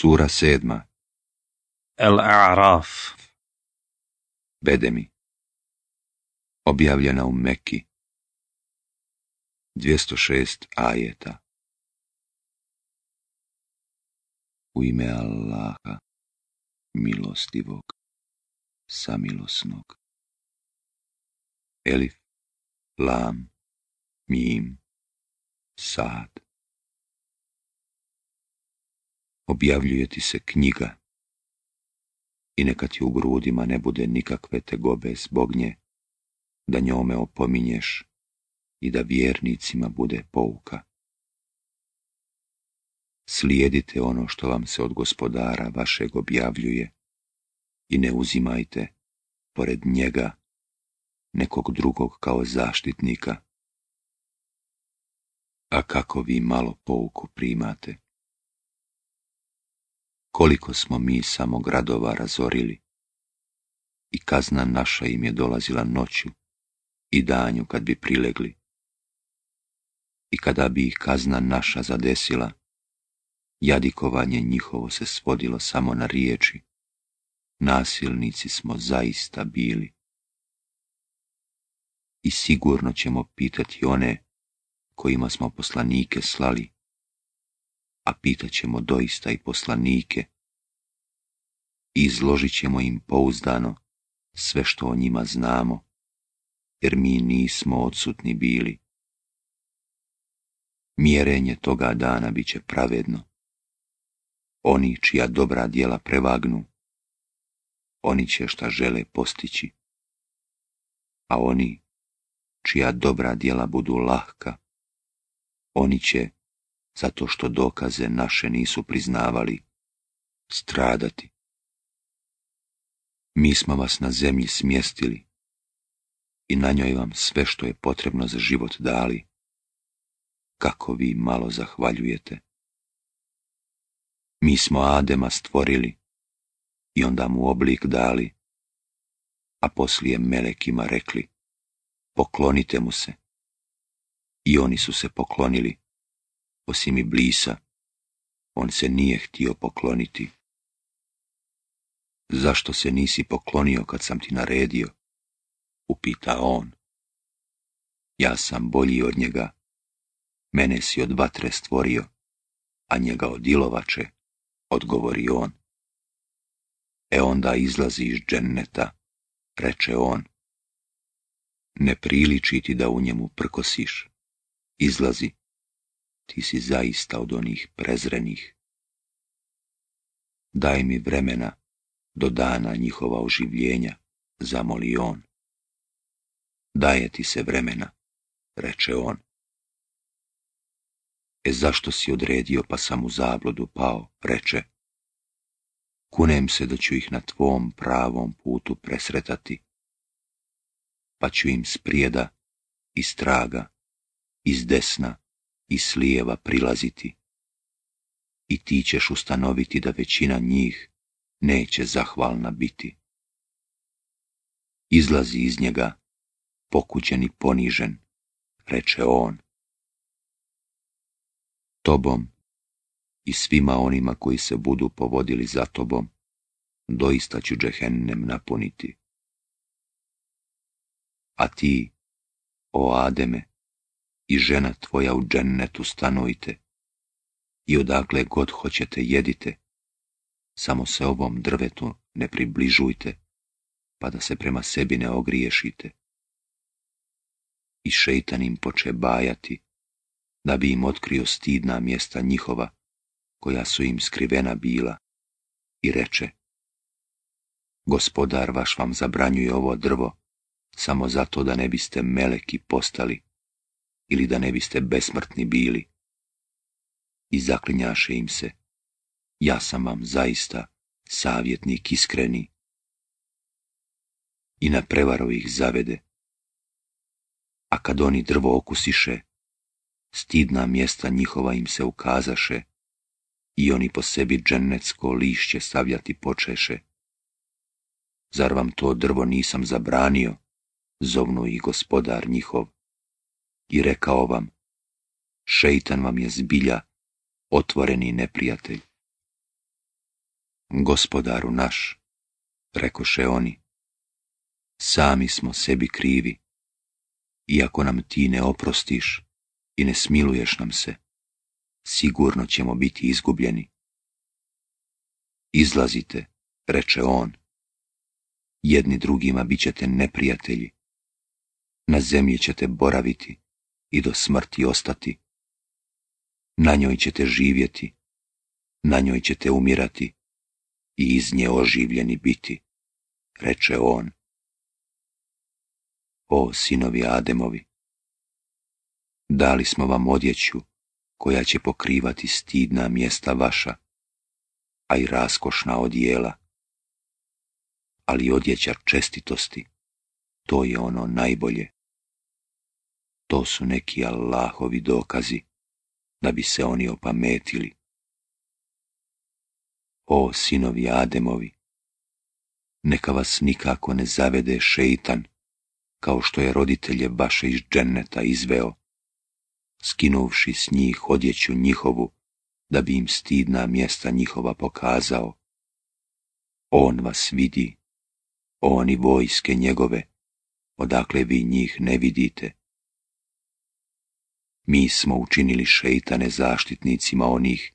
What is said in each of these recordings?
Sura sedma El-A'raf Bedemi Objavljena u Meki 206 ajeta U ime Allaha, milostivog, samilosnog. Elif, Lam, Mim, Sad objavljuje ti se knjiga. I neka ti u grudima ne bude nikakve tegobe zbog nje, da njome opominješ i da vjernicima bude pouka. Slijedite ono što vam se od gospodara vašeg objavljuje i ne uzimajte, pored njega, nekog drugog kao zaštitnika. A kako vi malo pouku primate? koliko smo mi samo gradova razorili. I kazna naša im je dolazila noću i danju kad bi prilegli. I kada bi ih kazna naša zadesila, jadikovanje njihovo se svodilo samo na riječi. Nasilnici smo zaista bili. I sigurno ćemo pitati one kojima smo poslanike slali, a ćemo doista i poslanike. Izložit ćemo im pouzdano sve što o njima znamo, jer mi nismo odsutni bili. Mjerenje toga dana bit će pravedno. Oni čija dobra djela prevagnu, oni će šta žele postići, a oni čija dobra djela budu lahka, oni će zato što dokaze naše nisu priznavali, stradati. Mi smo vas na zemlji smjestili i na njoj vam sve što je potrebno za život dali. Kako vi malo zahvaljujete. Mi smo Adema stvorili i onda mu oblik dali, a poslije melekima rekli, poklonite mu se. I oni su se poklonili osim blisa, On se nije htio pokloniti. Zašto se nisi poklonio kad sam ti naredio? Upita on. Ja sam bolji od njega. Mene si od vatre stvorio, a njega od ilovače, odgovori on. E onda izlazi iz dženneta, reče on. Ne priliči ti da u njemu prkosiš. Izlazi, ti si zaista od onih prezrenih. Daj mi vremena do dana njihova oživljenja, zamoli on. Daje ti se vremena, reče on. E zašto si odredio pa sam u zablodu pao, reče. Kunem se da ću ih na tvom pravom putu presretati, pa ću im sprijeda, iz traga, iz desna i slijeva prilaziti. I ti ćeš ustanoviti da većina njih neće zahvalna biti. Izlazi iz njega, pokućen i ponižen, reče on. Tobom i svima onima koji se budu povodili za tobom, doista ću džehennem napuniti. A ti, o Ademe, i žena tvoja u džennetu stanujte i odakle god hoćete jedite, samo se ovom drvetu ne približujte, pa da se prema sebi ne ogriješite. I šeitan im poče bajati, da bi im otkrio stidna mjesta njihova, koja su im skrivena bila, i reče, Gospodar vaš vam zabranjuje ovo drvo, samo zato da ne biste meleki postali ili da ne biste besmrtni bili. I zaklinjaše im se, ja sam vam zaista savjetnik iskreni. I na prevaro ih zavede. A kad oni drvo okusiše, stidna mjesta njihova im se ukazaše, i oni po sebi džennecko lišće stavljati počeše. Zar vam to drvo nisam zabranio, zovnu i gospodar njihov i rekao vam, šeitan vam je zbilja otvoreni neprijatelj. Gospodaru naš, rekoše oni, sami smo sebi krivi, Iako nam ti ne oprostiš i ne smiluješ nam se, sigurno ćemo biti izgubljeni. Izlazite, reče on, jedni drugima bit ćete neprijatelji, na zemlji ćete boraviti, i do smrti ostati. Na njoj ćete živjeti, na njoj ćete umirati i iz nje oživljeni biti, reče on. O sinovi Ademovi, dali smo vam odjeću koja će pokrivati stidna mjesta vaša, a i raskošna odijela. Ali odjeća čestitosti, to je ono najbolje. To su neki Allahovi dokazi, da bi se oni opametili. O sinovi Ademovi, neka vas nikako ne zavede šeitan, kao što je roditelje vaše iz dženneta izveo, skinuvši s njih odjeću njihovu, da bi im stidna mjesta njihova pokazao. On vas vidi, oni vojske njegove, odakle vi njih ne vidite, mi smo učinili šeitane zaštitnicima onih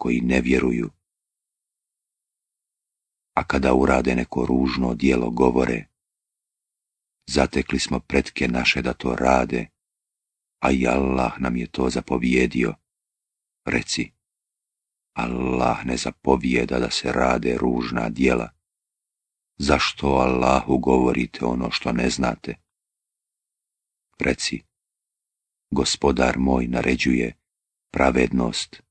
koji ne vjeruju. A kada urade neko ružno djelo govore, zatekli smo pretke naše da to rade, a i Allah nam je to zapovjedio. Reci, Allah ne zapovjeda da se rade ružna djela. Zašto Allahu govorite ono što ne znate? Reci, gospodar moj naređuje pravednost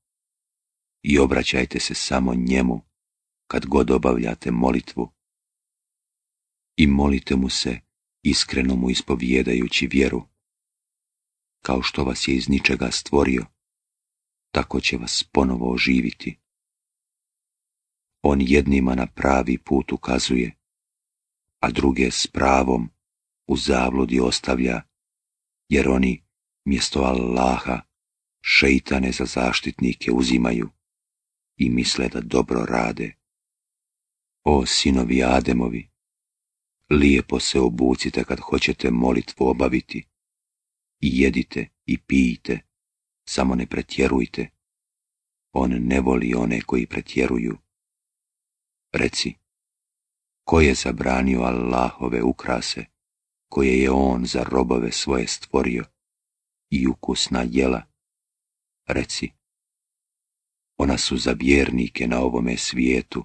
i obraćajte se samo njemu kad god obavljate molitvu i molite mu se iskreno mu ispovijedajući vjeru. Kao što vas je iz ničega stvorio, tako će vas ponovo oživiti. On jednima na pravi put ukazuje, a druge s pravom u zabludi ostavlja, jer oni mjesto Allaha, šeitane za zaštitnike uzimaju i misle da dobro rade. O sinovi Ademovi, lijepo se obucite kad hoćete molitvu obaviti. I jedite i pijte, samo ne pretjerujte. On ne voli one koji pretjeruju. Reci, ko je zabranio Allahove ukrase, koje je on za robove svoje stvorio? i ukusna jela. Reci, ona su za vjernike na ovome svijetu,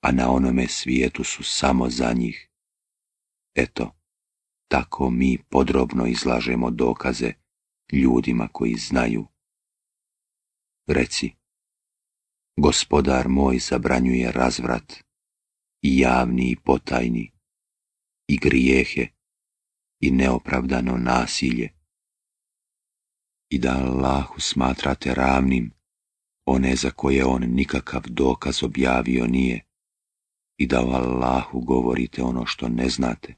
a na onome svijetu su samo za njih. Eto, tako mi podrobno izlažemo dokaze ljudima koji znaju. Reci, gospodar moj zabranjuje razvrat, i javni i potajni, i grijehe, i neopravdano nasilje, i da Allahu smatrate ravnim one za koje on nikakav dokaz objavio nije i da o Allahu govorite ono što ne znate.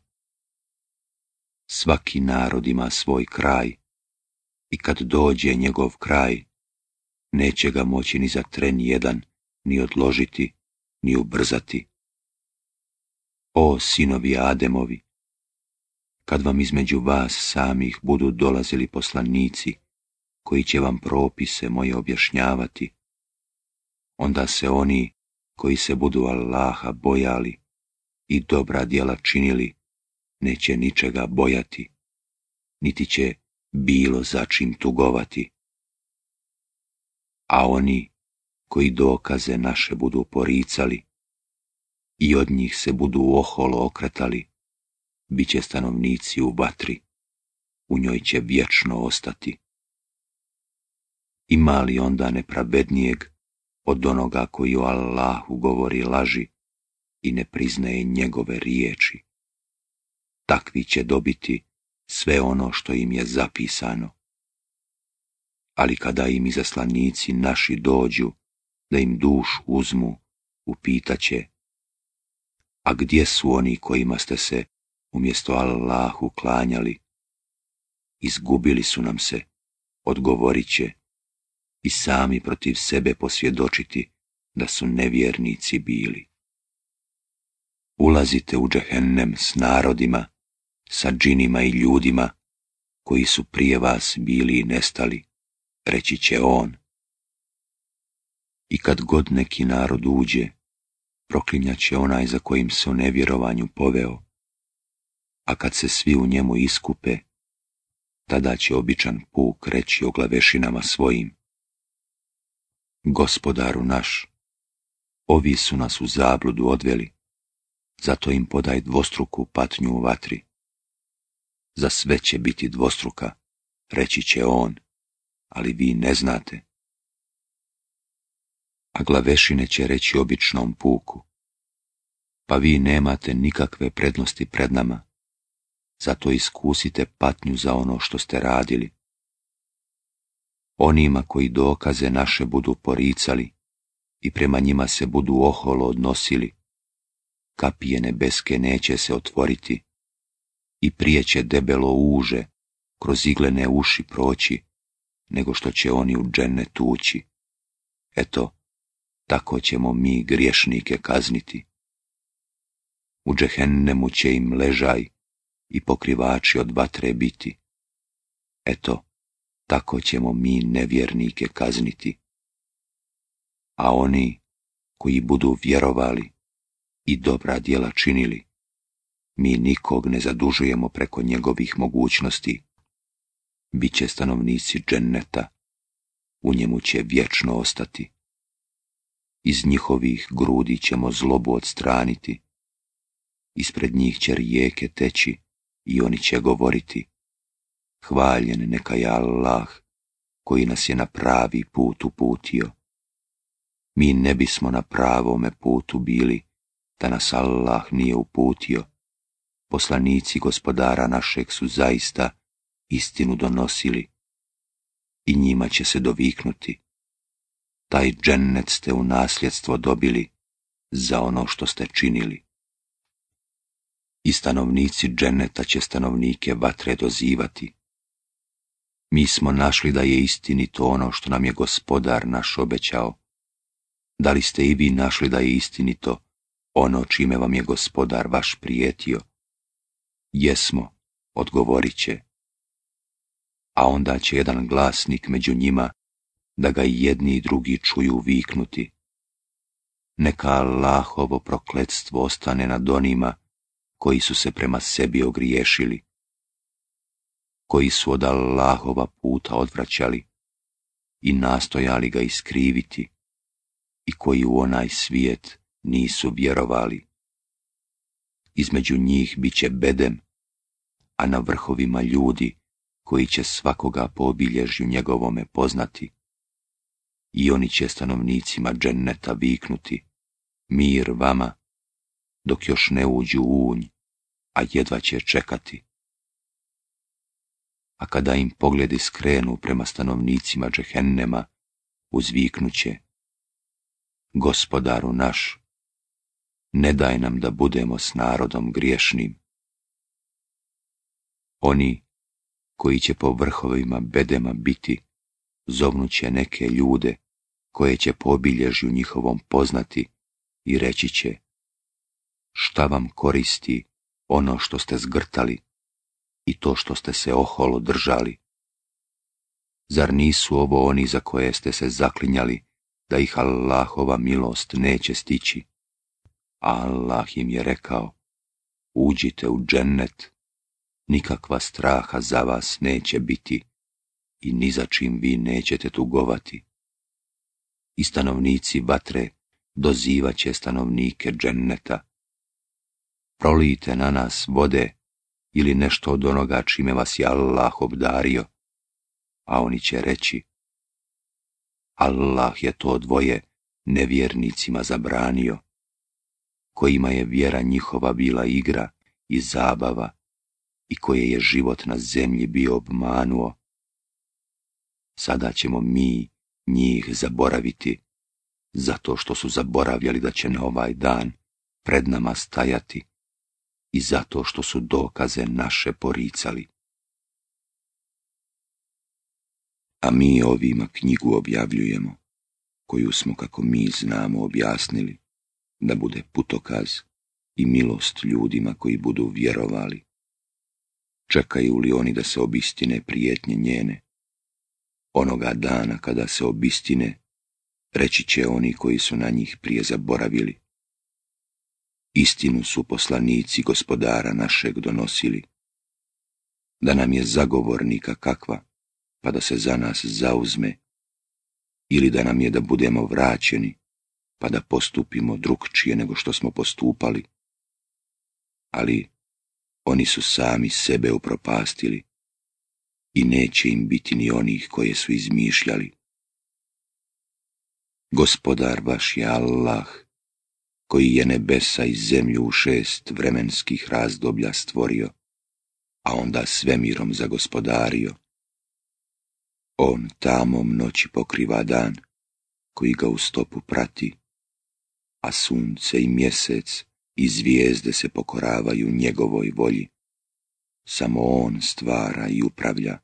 Svaki narod ima svoj kraj i kad dođe njegov kraj, neće ga moći ni za tren jedan, ni odložiti, ni ubrzati. O sinovi Ademovi, kad vam između vas samih budu dolazili poslanici koji će vam propise moje objašnjavati. Onda se oni koji se budu Allaha bojali i dobra djela činili, neće ničega bojati, niti će bilo za čim tugovati. A oni koji dokaze naše budu poricali i od njih se budu oholo okretali, bit će stanovnici u vatri, u njoj će vječno ostati. Ima li onda nepravednijeg od onoga koji o Allahu govori laži i ne priznaje njegove riječi? Takvi će dobiti sve ono što im je zapisano. Ali kada im izaslanici naši dođu, da im duš uzmu, upitaće, a gdje su oni kojima ste se umjesto Allahu klanjali? Izgubili su nam se, odgovorit će, i sami protiv sebe posvjedočiti da su nevjernici bili. Ulazite u džehennem s narodima, sa džinima i ljudima koji su prije vas bili i nestali, reći će on. I kad god neki narod uđe, proklinjat će onaj za kojim se u nevjerovanju poveo, a kad se svi u njemu iskupe, tada će običan puk reći o glavešinama svojim gospodaru naš, ovi su nas u zabludu odveli, zato im podaj dvostruku patnju u vatri. Za sve će biti dvostruka, reći će on, ali vi ne znate. A glavešine će reći običnom puku, pa vi nemate nikakve prednosti pred nama, zato iskusite patnju za ono što ste radili onima koji dokaze naše budu poricali i prema njima se budu oholo odnosili, kapije nebeske neće se otvoriti i prije će debelo uže kroz iglene uši proći, nego što će oni u džene tući. Eto, tako ćemo mi griješnike kazniti. U džehennemu će im ležaj i pokrivači od vatre biti. Eto, tako ćemo mi nevjernike kazniti. A oni koji budu vjerovali i dobra djela činili, mi nikog ne zadužujemo preko njegovih mogućnosti. Biće stanovnici dženneta, u njemu će vječno ostati. Iz njihovih grudi ćemo zlobu odstraniti, ispred njih će rijeke teći i oni će govoriti Hvaljen neka je Allah koji nas je na pravi put uputio. Mi ne bismo na pravome putu bili da nas Allah nije uputio. Poslanici gospodara našeg su zaista istinu donosili i njima će se doviknuti. Taj džennet ste u nasljedstvo dobili za ono što ste činili. I stanovnici dženeta će stanovnike vatre dozivati mi smo našli da je istinito ono što nam je gospodar naš obećao. Da li ste i vi našli da je istinito ono čime vam je gospodar vaš prijetio? Jesmo, odgovorit će. A onda će jedan glasnik među njima, da ga jedni i drugi čuju viknuti. Neka Allahovo prokletstvo ostane nad onima koji su se prema sebi ogriješili koji su od Allahova puta odvraćali i nastojali ga iskriviti i koji u onaj svijet nisu vjerovali. Između njih bit će bedem, a na vrhovima ljudi koji će svakoga po obilježju njegovome poznati. I oni će stanovnicima dženneta viknuti, mir vama, dok još ne uđu unj, a jedva će čekati a kada im pogledi skrenu prema stanovnicima džehennema, uzviknuće Gospodaru naš, ne daj nam da budemo s narodom griješnim. Oni koji će po vrhovima bedema biti, zovnuće neke ljude koje će po obilježju njihovom poznati i reći će šta vam koristi ono što ste zgrtali i to što ste se oholo držali. Zar nisu ovo oni za koje ste se zaklinjali, da ih Allahova milost neće stići? Allah im je rekao, uđite u džennet, nikakva straha za vas neće biti i ni za čim vi nećete tugovati. I stanovnici vatre dozivaće stanovnike dženneta. Prolijte na nas vode ili nešto od onoga čime vas je Allah obdario, a oni će reći, Allah je to dvoje nevjernicima zabranio, kojima je vjera njihova bila igra i zabava i koje je život na zemlji bio obmanuo. Sada ćemo mi njih zaboraviti, zato što su zaboravljali da će na ovaj dan pred nama stajati i zato što su dokaze naše poricali. A mi ovima knjigu objavljujemo, koju smo, kako mi znamo, objasnili, da bude putokaz i milost ljudima koji budu vjerovali. Čekaju li oni da se obistine prijetnje njene? Onoga dana kada se obistine, reći će oni koji su na njih prije zaboravili istinu su poslanici gospodara našeg donosili, da nam je zagovornika kakva, pa da se za nas zauzme, ili da nam je da budemo vraćeni, pa da postupimo drugčije nego što smo postupali. Ali oni su sami sebe upropastili i neće im biti ni onih koje su izmišljali. Gospodar vaš je Allah, koji je nebesa i zemlju u šest vremenskih razdoblja stvorio, a onda svemirom zagospodario. On tamom noći pokriva dan, koji ga u stopu prati, a sunce i mjesec i zvijezde se pokoravaju njegovoj volji. Samo on stvara i upravlja,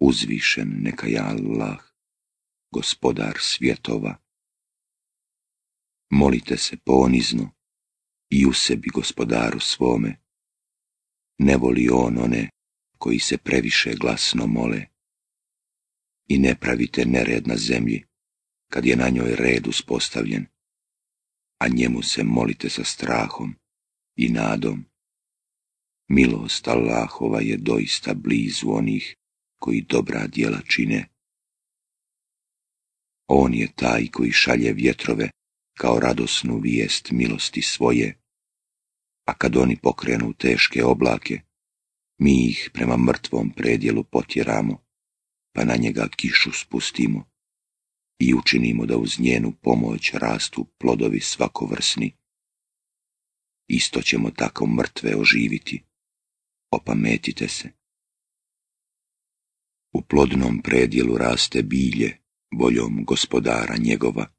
uzvišen neka je Allah, gospodar svjetova molite se ponizno i u sebi gospodaru svome. Ne voli on one koji se previše glasno mole. I ne pravite nered na zemlji, kad je na njoj red uspostavljen, a njemu se molite sa strahom i nadom. Milost Allahova je doista blizu onih koji dobra djela čine. On je taj koji šalje vjetrove kao radosnu vijest milosti svoje, a kad oni pokrenu teške oblake, mi ih prema mrtvom predjelu potjeramo, pa na njega kišu spustimo i učinimo da uz njenu pomoć rastu plodovi svakovrsni. Isto ćemo tako mrtve oživiti, opametite se. U plodnom predjelu raste bilje, voljom gospodara njegova,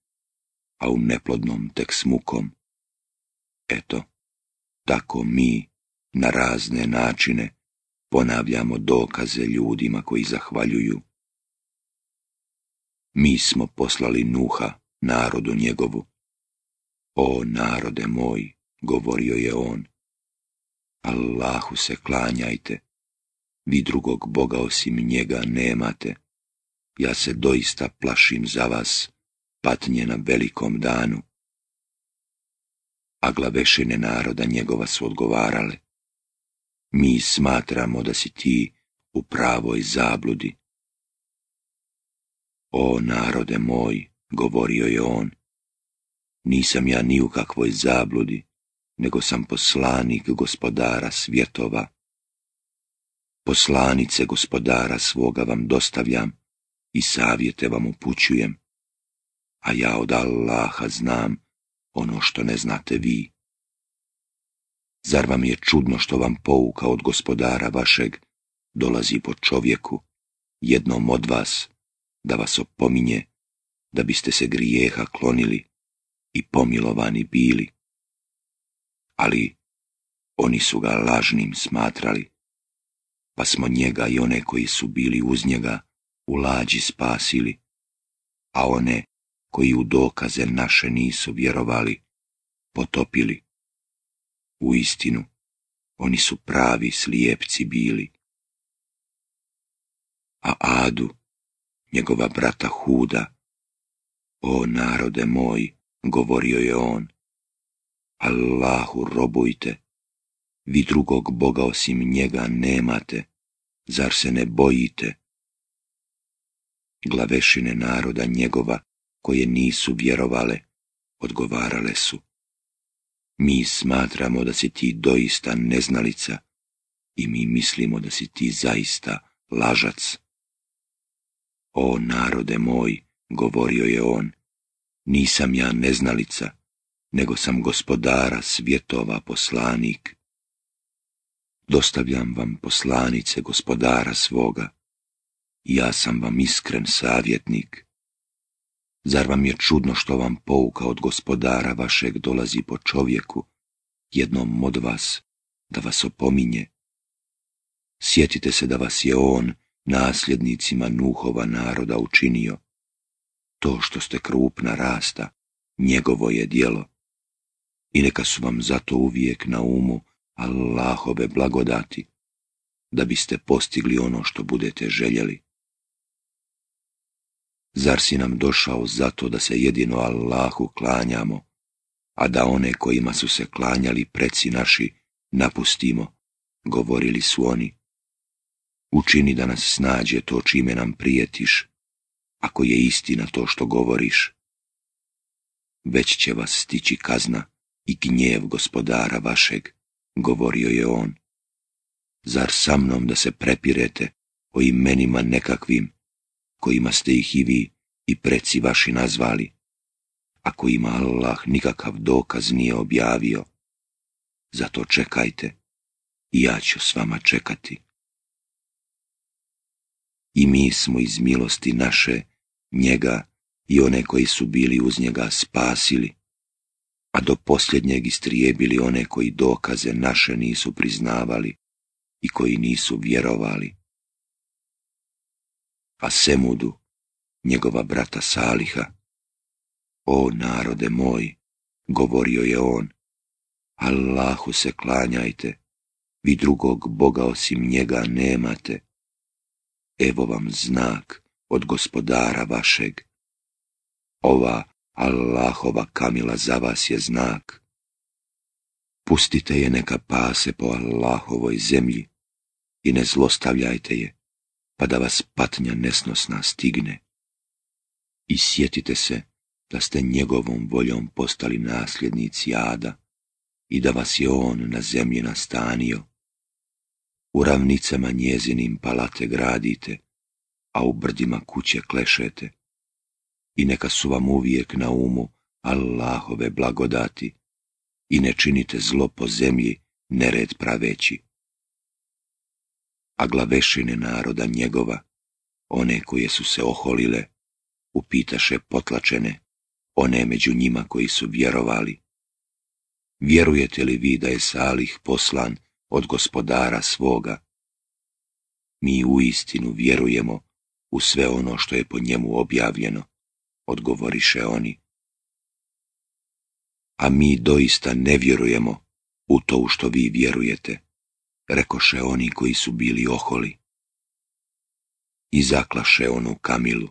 a u neplodnom tek s mukom. Eto, tako mi na razne načine ponavljamo dokaze ljudima koji zahvaljuju. Mi smo poslali nuha narodu njegovu. O narode moj, govorio je on, Allahu se klanjajte, vi drugog Boga osim njega nemate, ja se doista plašim za vas patnje na velikom danu. A glavešine naroda njegova su odgovarale. Mi smatramo da si ti u pravoj zabludi. O narode moj, govorio je on, nisam ja ni u kakvoj zabludi, nego sam poslanik gospodara svjetova. Poslanice gospodara svoga vam dostavljam i savjete vam upućujem a ja od Allaha znam ono što ne znate vi. Zar vam je čudno što vam pouka od gospodara vašeg dolazi po čovjeku, jednom od vas, da vas opominje, da biste se grijeha klonili i pomilovani bili? Ali oni su ga lažnim smatrali, pa smo njega i one koji su bili uz njega u lađi spasili, a one koji u dokaze naše nisu vjerovali, potopili. U istinu, oni su pravi slijepci bili. A Adu, njegova brata Huda, o narode moj, govorio je on, Allahu robujte, vi drugog Boga osim njega nemate, zar se ne bojite? Glavešine naroda njegova koje nisu vjerovale, odgovarale su. Mi smatramo da si ti doista neznalica i mi mislimo da si ti zaista lažac. O narode moj, govorio je on, nisam ja neznalica, nego sam gospodara svjetova poslanik. Dostavljam vam poslanice gospodara svoga, ja sam vam iskren savjetnik. Zar vam je čudno što vam pouka od gospodara vašeg dolazi po čovjeku, jednom od vas, da vas opominje? Sjetite se da vas je on nasljednicima nuhova naroda učinio. To što ste krupna rasta, njegovo je dijelo. I neka su vam zato uvijek na umu Allahove blagodati, da biste postigli ono što budete željeli. Zar si nam došao zato da se jedino Allahu klanjamo, a da one kojima su se klanjali preci naši napustimo, govorili su oni. Učini da nas snađe to čime nam prijetiš, ako je istina to što govoriš. Već će vas stići kazna i gnjev gospodara vašeg, govorio je on. Zar sa mnom da se prepirete o imenima nekakvim, kojima ste ih i vi i preci vaši nazvali, a kojima Allah nikakav dokaz nije objavio. Zato čekajte i ja ću s vama čekati. I mi smo iz milosti naše njega i one koji su bili uz njega spasili, a do posljednjeg istrijebili one koji dokaze naše nisu priznavali i koji nisu vjerovali a Semudu, njegova brata Saliha. O narode moj, govorio je on, Allahu se klanjajte, vi drugog Boga osim njega nemate. Evo vam znak od gospodara vašeg. Ova Allahova kamila za vas je znak. Pustite je neka pase po Allahovoj zemlji i ne zlostavljajte je pa da vas patnja nesnosna stigne. I sjetite se da ste njegovom voljom postali nasljednici ada i da vas je on na zemlji nastanio. U ravnicama njezinim palate gradite, a u brdima kuće klešete. I neka su vam uvijek na umu Allahove blagodati i ne činite zlo po zemlji nered praveći a glavešine naroda njegova, one koje su se oholile, upitaše potlačene, one među njima koji su vjerovali. Vjerujete li vi da je Salih poslan od gospodara svoga? Mi u istinu vjerujemo u sve ono što je po njemu objavljeno, odgovoriše oni. A mi doista ne vjerujemo u to u što vi vjerujete rekoše oni koji su bili oholi. I zaklaše onu Kamilu,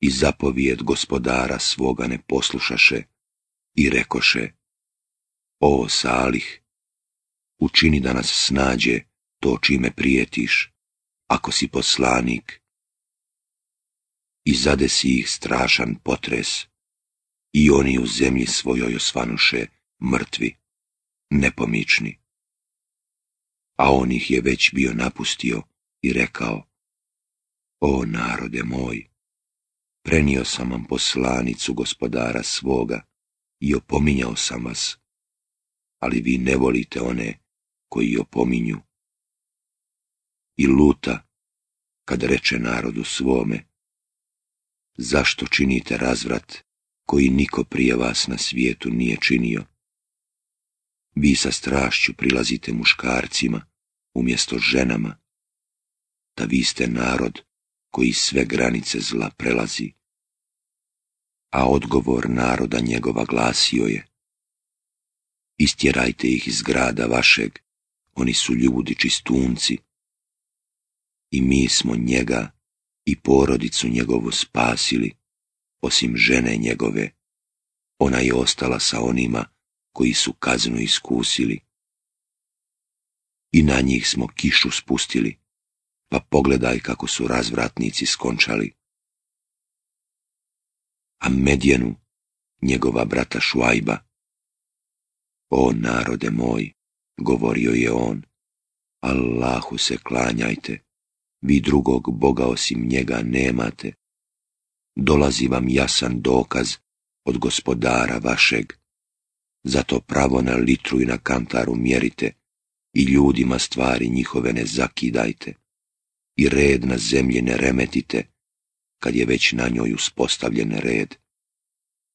i zapovijed gospodara svoga ne poslušaše, i rekoše, o Salih, učini da nas snađe to čime prijetiš, ako si poslanik. I zadesi ih strašan potres, i oni u zemlji svojoj osvanuše mrtvi, nepomični a on ih je već bio napustio i rekao, O narode moj, prenio sam vam poslanicu gospodara svoga i opominjao sam vas, ali vi ne volite one koji opominju. I luta, kad reče narodu svome, zašto činite razvrat koji niko prije vas na svijetu nije činio? Vi sa strašću prilazite muškarcima umjesto ženama, da vi ste narod koji sve granice zla prelazi. A odgovor naroda njegova glasio je Istjerajte ih iz grada vašeg, oni su ljudi čistunci. I mi smo njega i porodicu njegovu spasili, osim žene njegove. Ona je ostala sa onima koji su kaznu iskusili. I na njih smo kišu spustili, pa pogledaj kako su razvratnici skončali. A Medjenu, njegova brata Šuajba, o narode moj, govorio je on, Allahu se klanjajte, vi drugog Boga osim njega nemate. Dolazi vam jasan dokaz od gospodara vašeg, zato pravo na litru i na kantaru mjerite i ljudima stvari njihove ne zakidajte i red na zemlji ne remetite, kad je već na njoj uspostavljen red.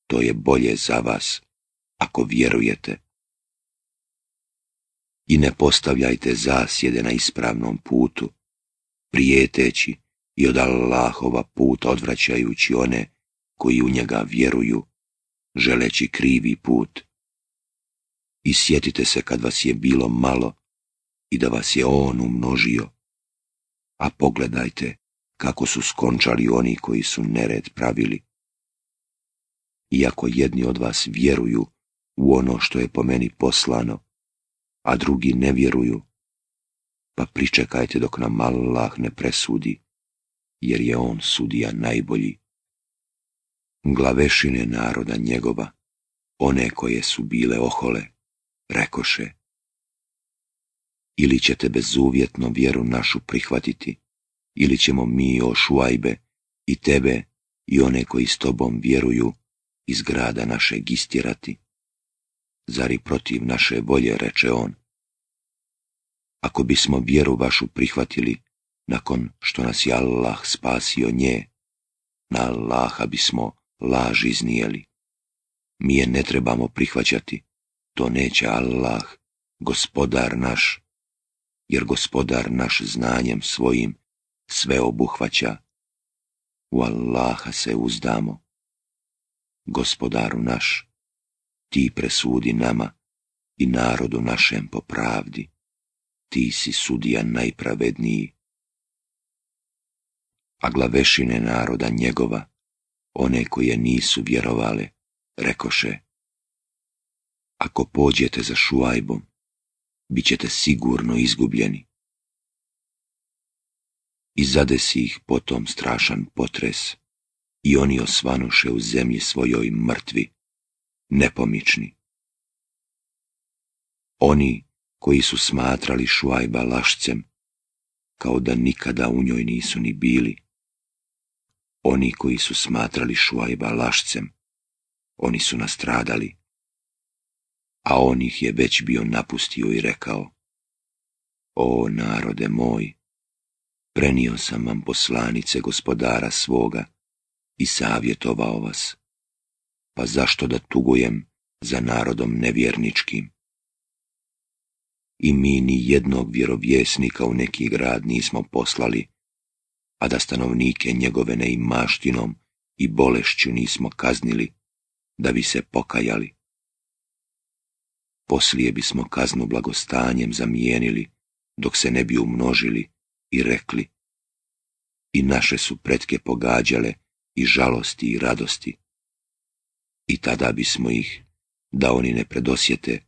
To je bolje za vas, ako vjerujete. I ne postavljajte zasjede na ispravnom putu, prijeteći i od Allahova puta odvraćajući one koji u njega vjeruju, želeći krivi put i sjetite se kad vas je bilo malo i da vas je on umnožio. A pogledajte kako su skončali oni koji su nered pravili. Iako jedni od vas vjeruju u ono što je po meni poslano, a drugi ne vjeruju, pa pričekajte dok nam Allah ne presudi, jer je on sudija najbolji. Glavešine naroda njegova, one koje su bile ohole, rekoše, ili ćete bezuvjetno vjeru našu prihvatiti, ili ćemo mi, o Šuajbe, i tebe, i one koji s tobom vjeruju, iz grada našeg istjerati. Zari protiv naše volje, reče on. Ako bismo vjeru vašu prihvatili, nakon što nas je Allah spasio nje, na Allaha bismo laž iznijeli. Mi je ne trebamo prihvaćati, to neće Allah, gospodar naš, jer gospodar naš znanjem svojim sve obuhvaća. U Allaha se uzdamo. Gospodaru naš, ti presudi nama i narodu našem po pravdi. Ti si sudija najpravedniji. A glavešine naroda njegova, one koje nisu vjerovale, rekoše, ako pođete za šuajbom, bit ćete sigurno izgubljeni. I zadesi ih potom strašan potres i oni osvanuše u zemlji svojoj mrtvi, nepomični. Oni koji su smatrali šuajba lašcem, kao da nikada u njoj nisu ni bili. Oni koji su smatrali šuajba lašcem, oni su nastradali a on ih je već bio napustio i rekao O narode moj, prenio sam vam poslanice gospodara svoga i savjetovao vas, pa zašto da tugujem za narodom nevjerničkim? I mi ni jednog vjerovjesnika u neki grad nismo poslali, a da stanovnike njegove neimaštinom i bolešću nismo kaznili, da bi se pokajali poslije bismo kaznu blagostanjem zamijenili, dok se ne bi umnožili i rekli. I naše su pretke pogađale i žalosti i radosti. I tada bismo ih, da oni ne predosjete,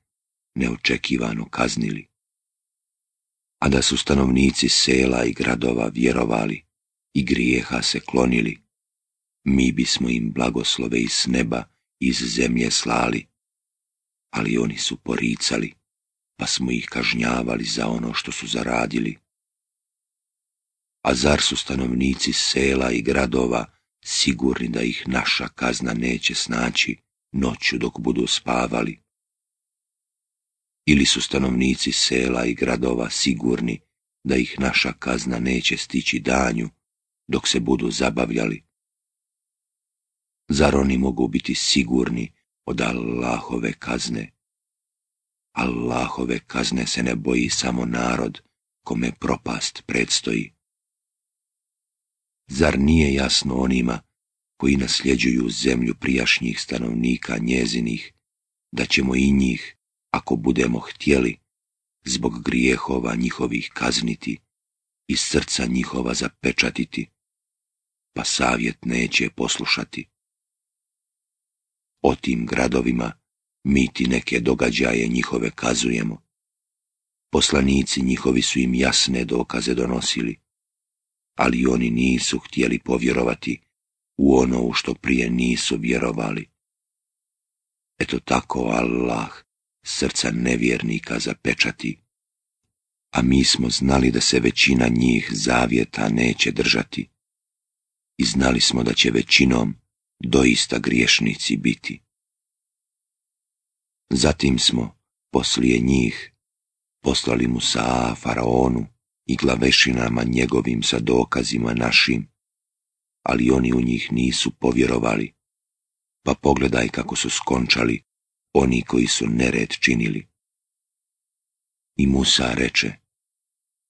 neočekivano kaznili. A da su stanovnici sela i gradova vjerovali i grijeha se klonili, mi bismo im blagoslove iz neba iz zemlje slali, ali oni su poricali, pa smo ih kažnjavali za ono što su zaradili. A zar su stanovnici sela i gradova sigurni da ih naša kazna neće snaći noću dok budu spavali? Ili su stanovnici sela i gradova sigurni da ih naša kazna neće stići danju dok se budu zabavljali? Zar oni mogu biti sigurni od Allahove kazne. Allahove kazne se ne boji samo narod kome propast predstoji. Zar nije jasno onima koji nasljeđuju zemlju prijašnjih stanovnika njezinih, da ćemo i njih, ako budemo htjeli, zbog grijehova njihovih kazniti i srca njihova zapečatiti, pa savjet neće poslušati o tim gradovima, mi ti neke događaje njihove kazujemo. Poslanici njihovi su im jasne dokaze donosili, ali oni nisu htjeli povjerovati u ono u što prije nisu vjerovali. Eto tako Allah srca nevjernika zapečati, a mi smo znali da se većina njih zavjeta neće držati i znali smo da će većinom doista griješnici biti. Zatim smo, poslije njih, poslali Musa, Faraonu i glavešinama njegovim sa dokazima našim, ali oni u njih nisu povjerovali, pa pogledaj kako su skončali oni koji su nered činili. I Musa reče,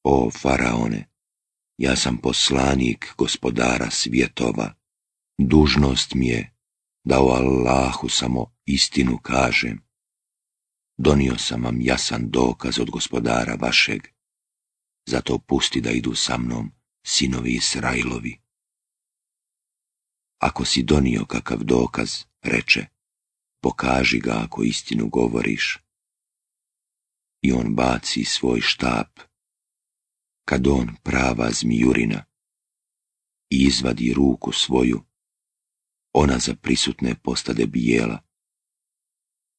O Faraone, ja sam poslanik gospodara svjetova, dužnost mi je da o Allahu samo istinu kažem. Donio sam vam jasan dokaz od gospodara vašeg, zato pusti da idu sa mnom sinovi Israilovi. Ako si donio kakav dokaz, reče, pokaži ga ako istinu govoriš. I on baci svoj štap, kad on prava zmijurina, i izvadi ruku svoju, ona za prisutne postade bijela.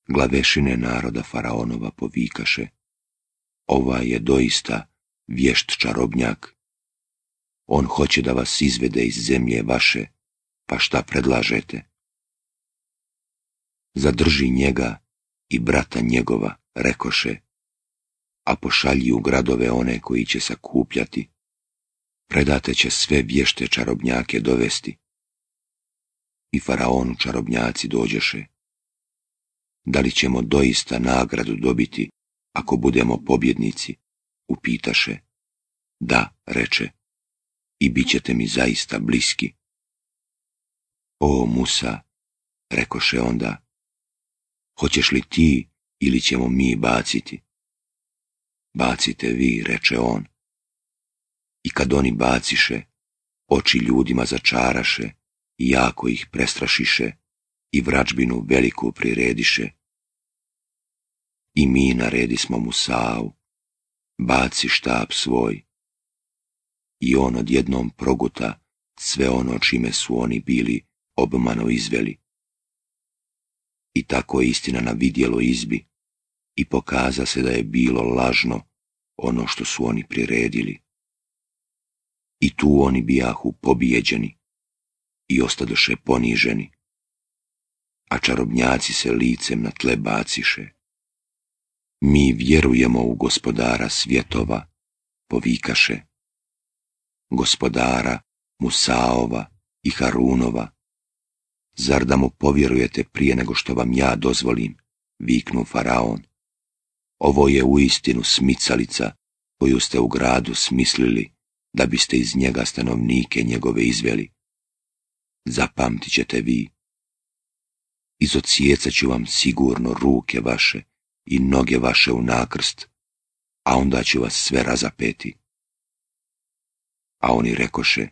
Glavešine naroda faraonova povikaše, ova je doista vješt čarobnjak. On hoće da vas izvede iz zemlje vaše, pa šta predlažete? Zadrži njega i brata njegova, rekoše, a pošalji u gradove one koji će sakupljati. Predate će sve vješte čarobnjake dovesti, i faraonu čarobnjaci dođeše. Da li ćemo doista nagradu dobiti ako budemo pobjednici? Upitaše. Da, reče, i bit ćete mi zaista bliski. O, Musa, rekoše onda, hoćeš li ti ili ćemo mi baciti? Bacite vi, reče on. I kad oni baciše, oči ljudima začaraše, jako ih prestrašiše i vračbinu veliku prirediše. I mi naredi smo mu baci štab svoj. I on odjednom proguta sve ono čime su oni bili obmano izveli. I tako je istina na vidjelo izbi i pokaza se da je bilo lažno ono što su oni priredili. I tu oni bijahu pobijeđeni i ostadoše poniženi. A čarobnjaci se licem na tle baciše. Mi vjerujemo u gospodara svjetova, povikaše. Gospodara Musaova i Harunova, zar da mu povjerujete prije nego što vam ja dozvolim, viknu Faraon. Ovo je uistinu smicalica koju ste u gradu smislili da biste iz njega stanovnike njegove izveli zapamtit ćete vi. Izocijecat ću vam sigurno ruke vaše i noge vaše u nakrst, a onda ću vas sve razapeti. A oni rekoše,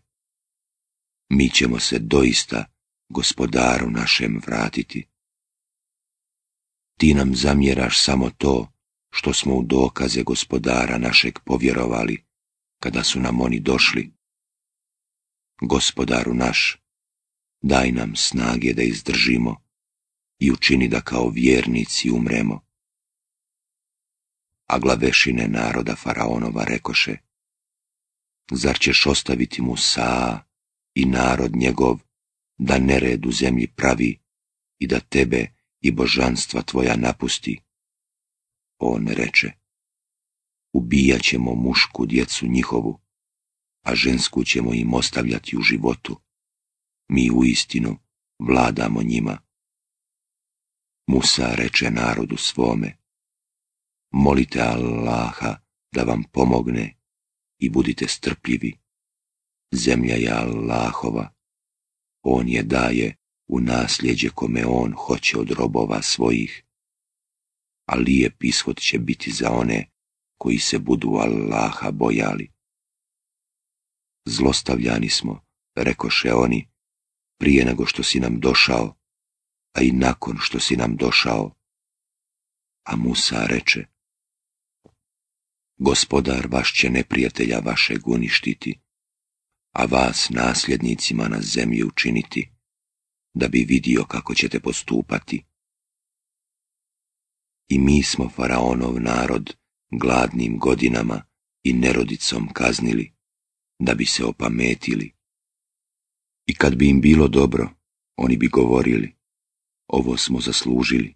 mi ćemo se doista gospodaru našem vratiti. Ti nam zamjeraš samo to što smo u dokaze gospodara našeg povjerovali kada su nam oni došli. Gospodaru naš, daj nam snage da izdržimo i učini da kao vjernici umremo. A glavešine naroda Faraonova rekoše, zar ćeš ostaviti Musa i narod njegov da nered u zemlji pravi i da tebe i božanstva tvoja napusti? On reče, ubijat ćemo mušku djecu njihovu, a žensku ćemo im ostavljati u životu mi u istinu vladamo njima. Musa reče narodu svome, molite Allaha da vam pomogne i budite strpljivi. Zemlja je Allahova, on je daje u nasljeđe kome on hoće od robova svojih, a lijep ishod će biti za one koji se budu Allaha bojali. Zlostavljani smo, rekoše oni, prije nego što si nam došao, a i nakon što si nam došao. A Musa reče, Gospodar vaš će neprijatelja vašeg uništiti, a vas nasljednicima na zemlji učiniti, da bi vidio kako ćete postupati. I mi smo faraonov narod gladnim godinama i nerodicom kaznili, da bi se opametili i kad bi im bilo dobro, oni bi govorili, ovo smo zaslužili.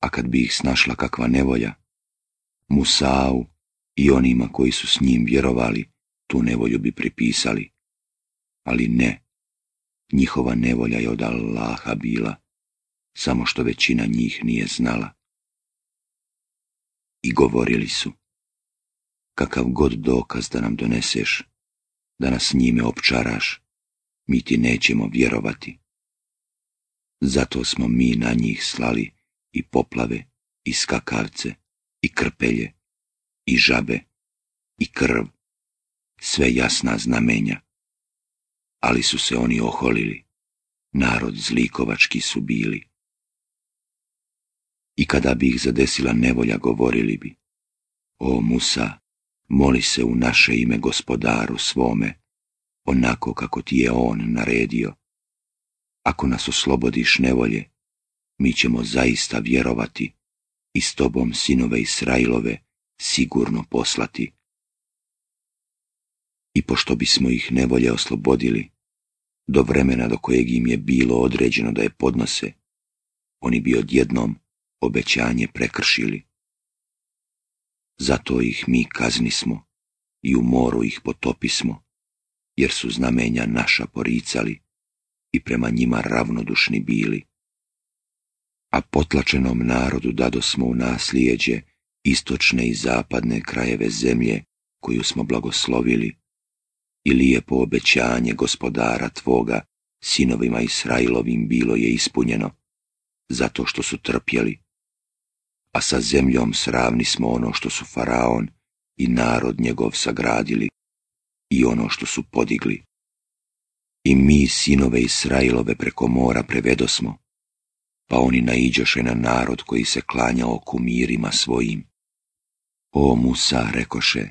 A kad bi ih snašla kakva nevolja, Musau i onima koji su s njim vjerovali, tu nevolju bi pripisali. Ali ne, njihova nevolja je od Allaha bila, samo što većina njih nije znala. I govorili su, kakav god dokaz da nam doneseš, da nas njime opčaraš, mi ti nećemo vjerovati. Zato smo mi na njih slali i poplave, i skakavce, i krpelje, i žabe, i krv, sve jasna znamenja. Ali su se oni oholili, narod zlikovački su bili. I kada bi ih zadesila nevolja, govorili bi, o Musa, moli se u naše ime gospodaru svome, onako kako ti je on naredio. Ako nas oslobodiš nevolje, mi ćemo zaista vjerovati i s tobom sinove Israilove sigurno poslati. I pošto bismo ih nevolje oslobodili, do vremena do kojeg im je bilo određeno da je podnose, oni bi odjednom obećanje prekršili. Zato ih mi kaznismo i u moru ih potopismo, jer su znamenja naša poricali i prema njima ravnodušni bili. A potlačenom narodu dado smo u naslijeđe istočne i zapadne krajeve zemlje koju smo blagoslovili i lijepo obećanje gospodara tvoga sinovima Israilovim bilo je ispunjeno, zato što su trpjeli. A sa zemljom sravni smo ono što su Faraon i narod njegov sagradili, i ono što su podigli. I mi sinove Israilove preko mora prevedosmo, pa oni naiđoše na narod koji se klanjao mirima svojim. O Musa rekoše,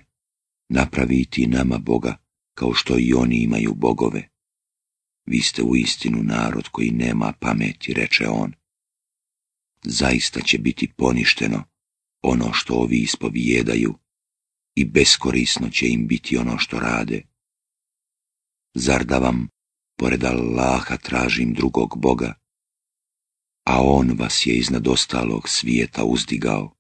napravi ti nama Boga, kao što i oni imaju bogove. Vi ste u istinu narod koji nema pameti, reče on. Zaista će biti poništeno ono što ovi ispovijedaju i beskorisno će im biti ono što rade. Zar da vam, pored Allaha, tražim drugog Boga, a On vas je iznad ostalog svijeta uzdigao?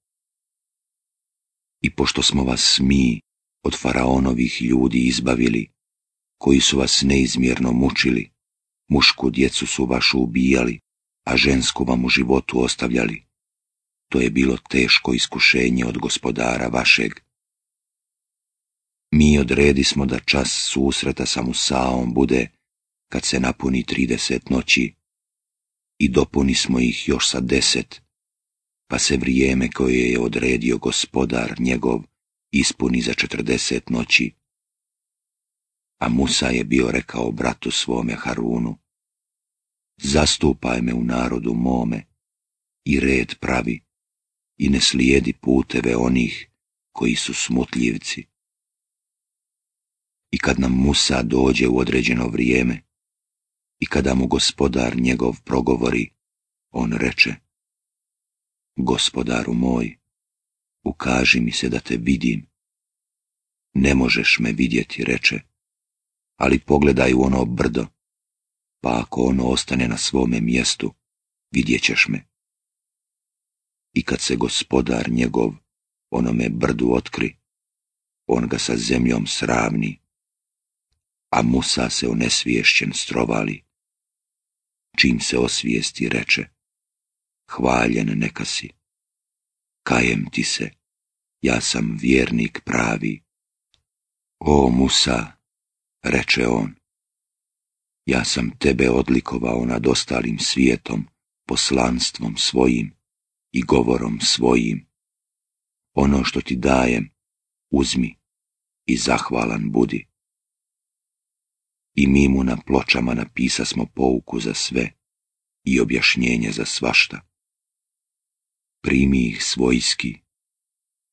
I pošto smo vas mi od faraonovih ljudi izbavili, koji su vas neizmjerno mučili, mušku djecu su vašu ubijali, a žensku vam u životu ostavljali, to je bilo teško iskušenje od gospodara vašeg mi smo da čas susreta sa Musaom bude kad se napuni trideset noći i dopuni smo ih još sa deset, pa se vrijeme koje je odredio gospodar njegov ispuni za četrdeset noći. A Musa je bio rekao bratu svome Harunu, zastupaj me u narodu mome i red pravi i ne slijedi puteve onih koji su smutljivci i kad nam Musa dođe u određeno vrijeme i kada mu gospodar njegov progovori, on reče Gospodaru moj, ukaži mi se da te vidim. Ne možeš me vidjeti, reče, ali pogledaj u ono brdo, pa ako ono ostane na svome mjestu, vidjet ćeš me. I kad se gospodar njegov onome brdu otkri, on ga sa zemljom sravni a Musa se onesviješćen strovali. Čim se osvijesti reče, hvaljen neka si, kajem ti se, ja sam vjernik pravi. O Musa, reče on, ja sam tebe odlikovao nad ostalim svijetom, poslanstvom svojim i govorom svojim. Ono što ti dajem, uzmi i zahvalan budi i mi mu na pločama smo pouku za sve i objašnjenje za svašta. Primi ih svojski,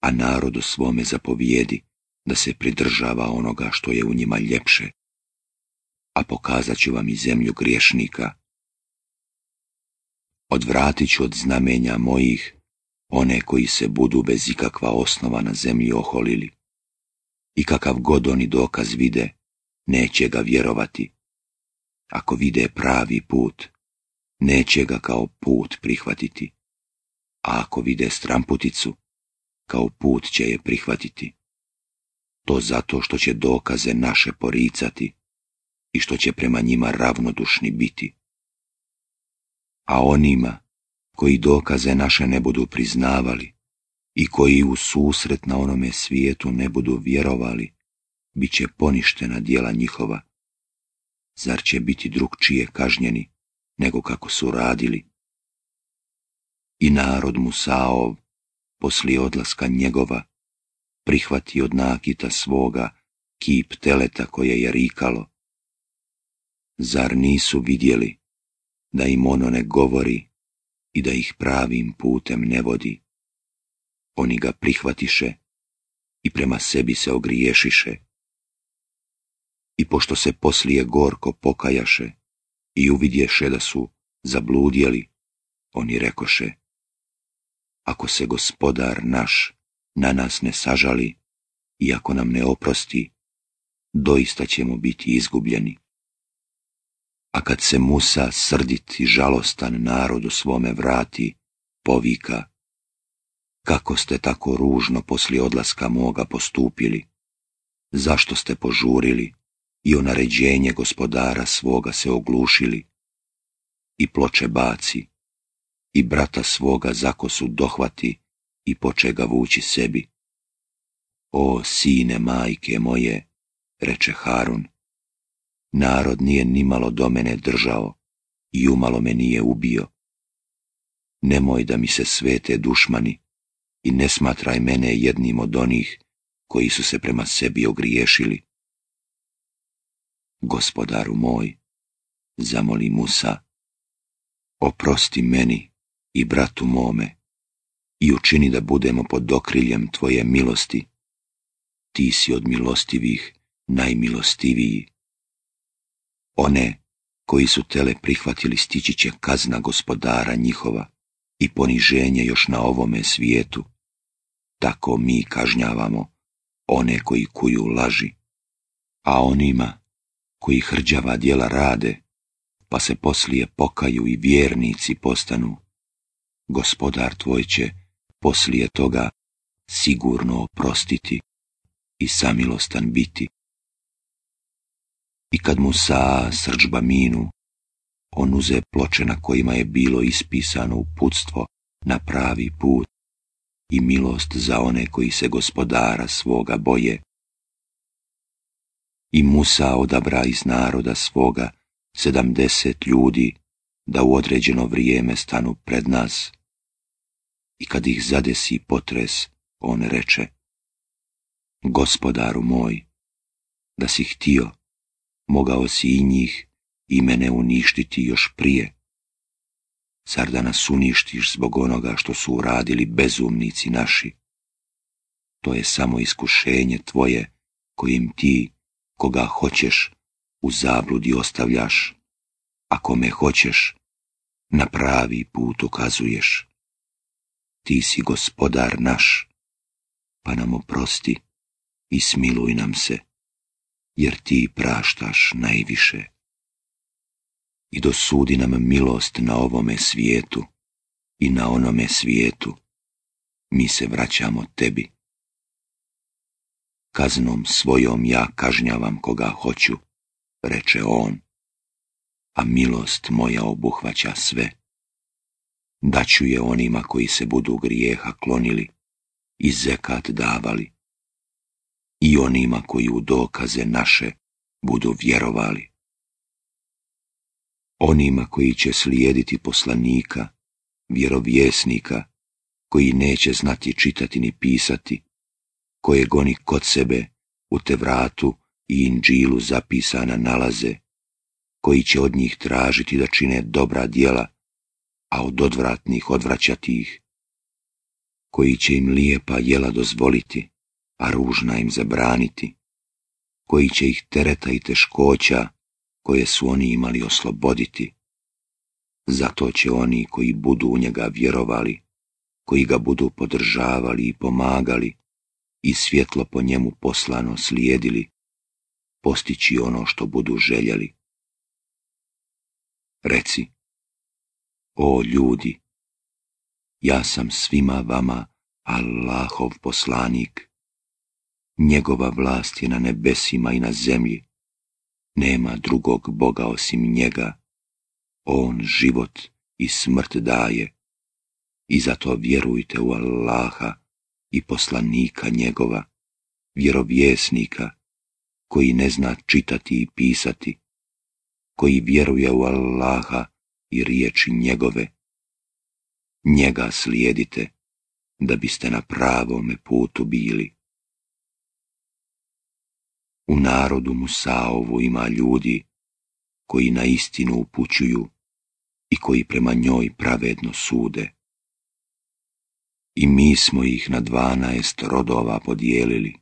a narodu svome zapovijedi da se pridržava onoga što je u njima ljepše, a pokazat ću vam i zemlju griješnika. Odvratit ću od znamenja mojih one koji se budu bez ikakva osnova na zemlji oholili i kakav god oni dokaz vide, neće ga vjerovati. Ako vide pravi put, neće ga kao put prihvatiti. A ako vide stramputicu, kao put će je prihvatiti. To zato što će dokaze naše poricati i što će prema njima ravnodušni biti. A onima koji dokaze naše ne budu priznavali i koji u susret na onome svijetu ne budu vjerovali, bit će poništena dijela njihova. Zar će biti čije kažnjeni nego kako su radili? I narod Musaov, poslije odlaska njegova, prihvati od nakita svoga kip teleta koje je rikalo. Zar nisu vidjeli da im ono ne govori i da ih pravim putem ne vodi? Oni ga prihvatiše i prema sebi se ogriješiše. I pošto se poslije gorko pokajaše i uvidješe da su zabludjeli, oni rekoše, ako se gospodar naš na nas ne sažali i ako nam ne oprosti, doista ćemo biti izgubljeni. A kad se Musa srdit i žalostan narodu svome vrati, povika, kako ste tako ružno poslije odlaska moga postupili, zašto ste požurili, i o naređenje gospodara svoga se oglušili, i ploče baci, i brata svoga zakosu dohvati i poče ga vući sebi. O, sine majke moje, reče Harun, narod nije nimalo do mene držao i umalo me nije ubio. Nemoj da mi se svete dušmani i ne smatraj mene jednim od onih koji su se prema sebi ogriješili gospodaru moj, zamoli Musa, oprosti meni i bratu mome i učini da budemo pod okriljem Tvoje milosti. Ti si od milostivih najmilostiviji. One koji su tele prihvatili stići će kazna gospodara njihova i poniženje još na ovome svijetu. Tako mi kažnjavamo one koji kuju laži, a onima koji hrđava djela rade, pa se poslije pokaju i vjernici postanu. Gospodar tvoj će poslije toga sigurno oprostiti i samilostan biti. I kad mu sa srđba minu, on uze ploče na kojima je bilo ispisano uputstvo na pravi put i milost za one koji se gospodara svoga boje i Musa odabra iz naroda svoga sedamdeset ljudi da u određeno vrijeme stanu pred nas. I kad ih zadesi potres, on reče, Gospodaru moj, da si htio, mogao si i njih i mene uništiti još prije. Zar da nas uništiš zbog onoga što su uradili bezumnici naši? To je samo iskušenje tvoje kojim ti koga hoćeš, u zabludi ostavljaš, a kome hoćeš, na pravi put ukazuješ. Ti si gospodar naš, pa nam oprosti i smiluj nam se, jer ti praštaš najviše. I dosudi nam milost na ovome svijetu i na onome svijetu, mi se vraćamo tebi kaznom svojom ja kažnjavam koga hoću, reče on, a milost moja obuhvaća sve. Daću je onima koji se budu grijeha klonili i zekat davali, i onima koji u dokaze naše budu vjerovali. Onima koji će slijediti poslanika, vjerovjesnika, koji neće znati čitati ni pisati, koje goni kod sebe u Tevratu i Inđilu zapisana nalaze, koji će od njih tražiti da čine dobra djela, a od odvratnih odvraćati ih, koji će im lijepa jela dozvoliti, a ružna im zabraniti, koji će ih tereta i teškoća koje su oni imali osloboditi. Zato će oni koji budu u njega vjerovali, koji ga budu podržavali i pomagali, i svjetlo po njemu poslano slijedili, postići ono što budu željeli. Reci, o ljudi, ja sam svima vama Allahov poslanik. Njegova vlast je na nebesima i na zemlji. Nema drugog Boga osim njega. On život i smrt daje. I zato vjerujte u Allaha, i poslanika njegova, vjerovjesnika, koji ne zna čitati i pisati, koji vjeruje u Allaha i riječi njegove. Njega slijedite, da biste na pravome putu bili. U narodu Musaovu ima ljudi koji na istinu upućuju i koji prema njoj pravedno sude i mi smo ih na dvanaest rodova podijelili.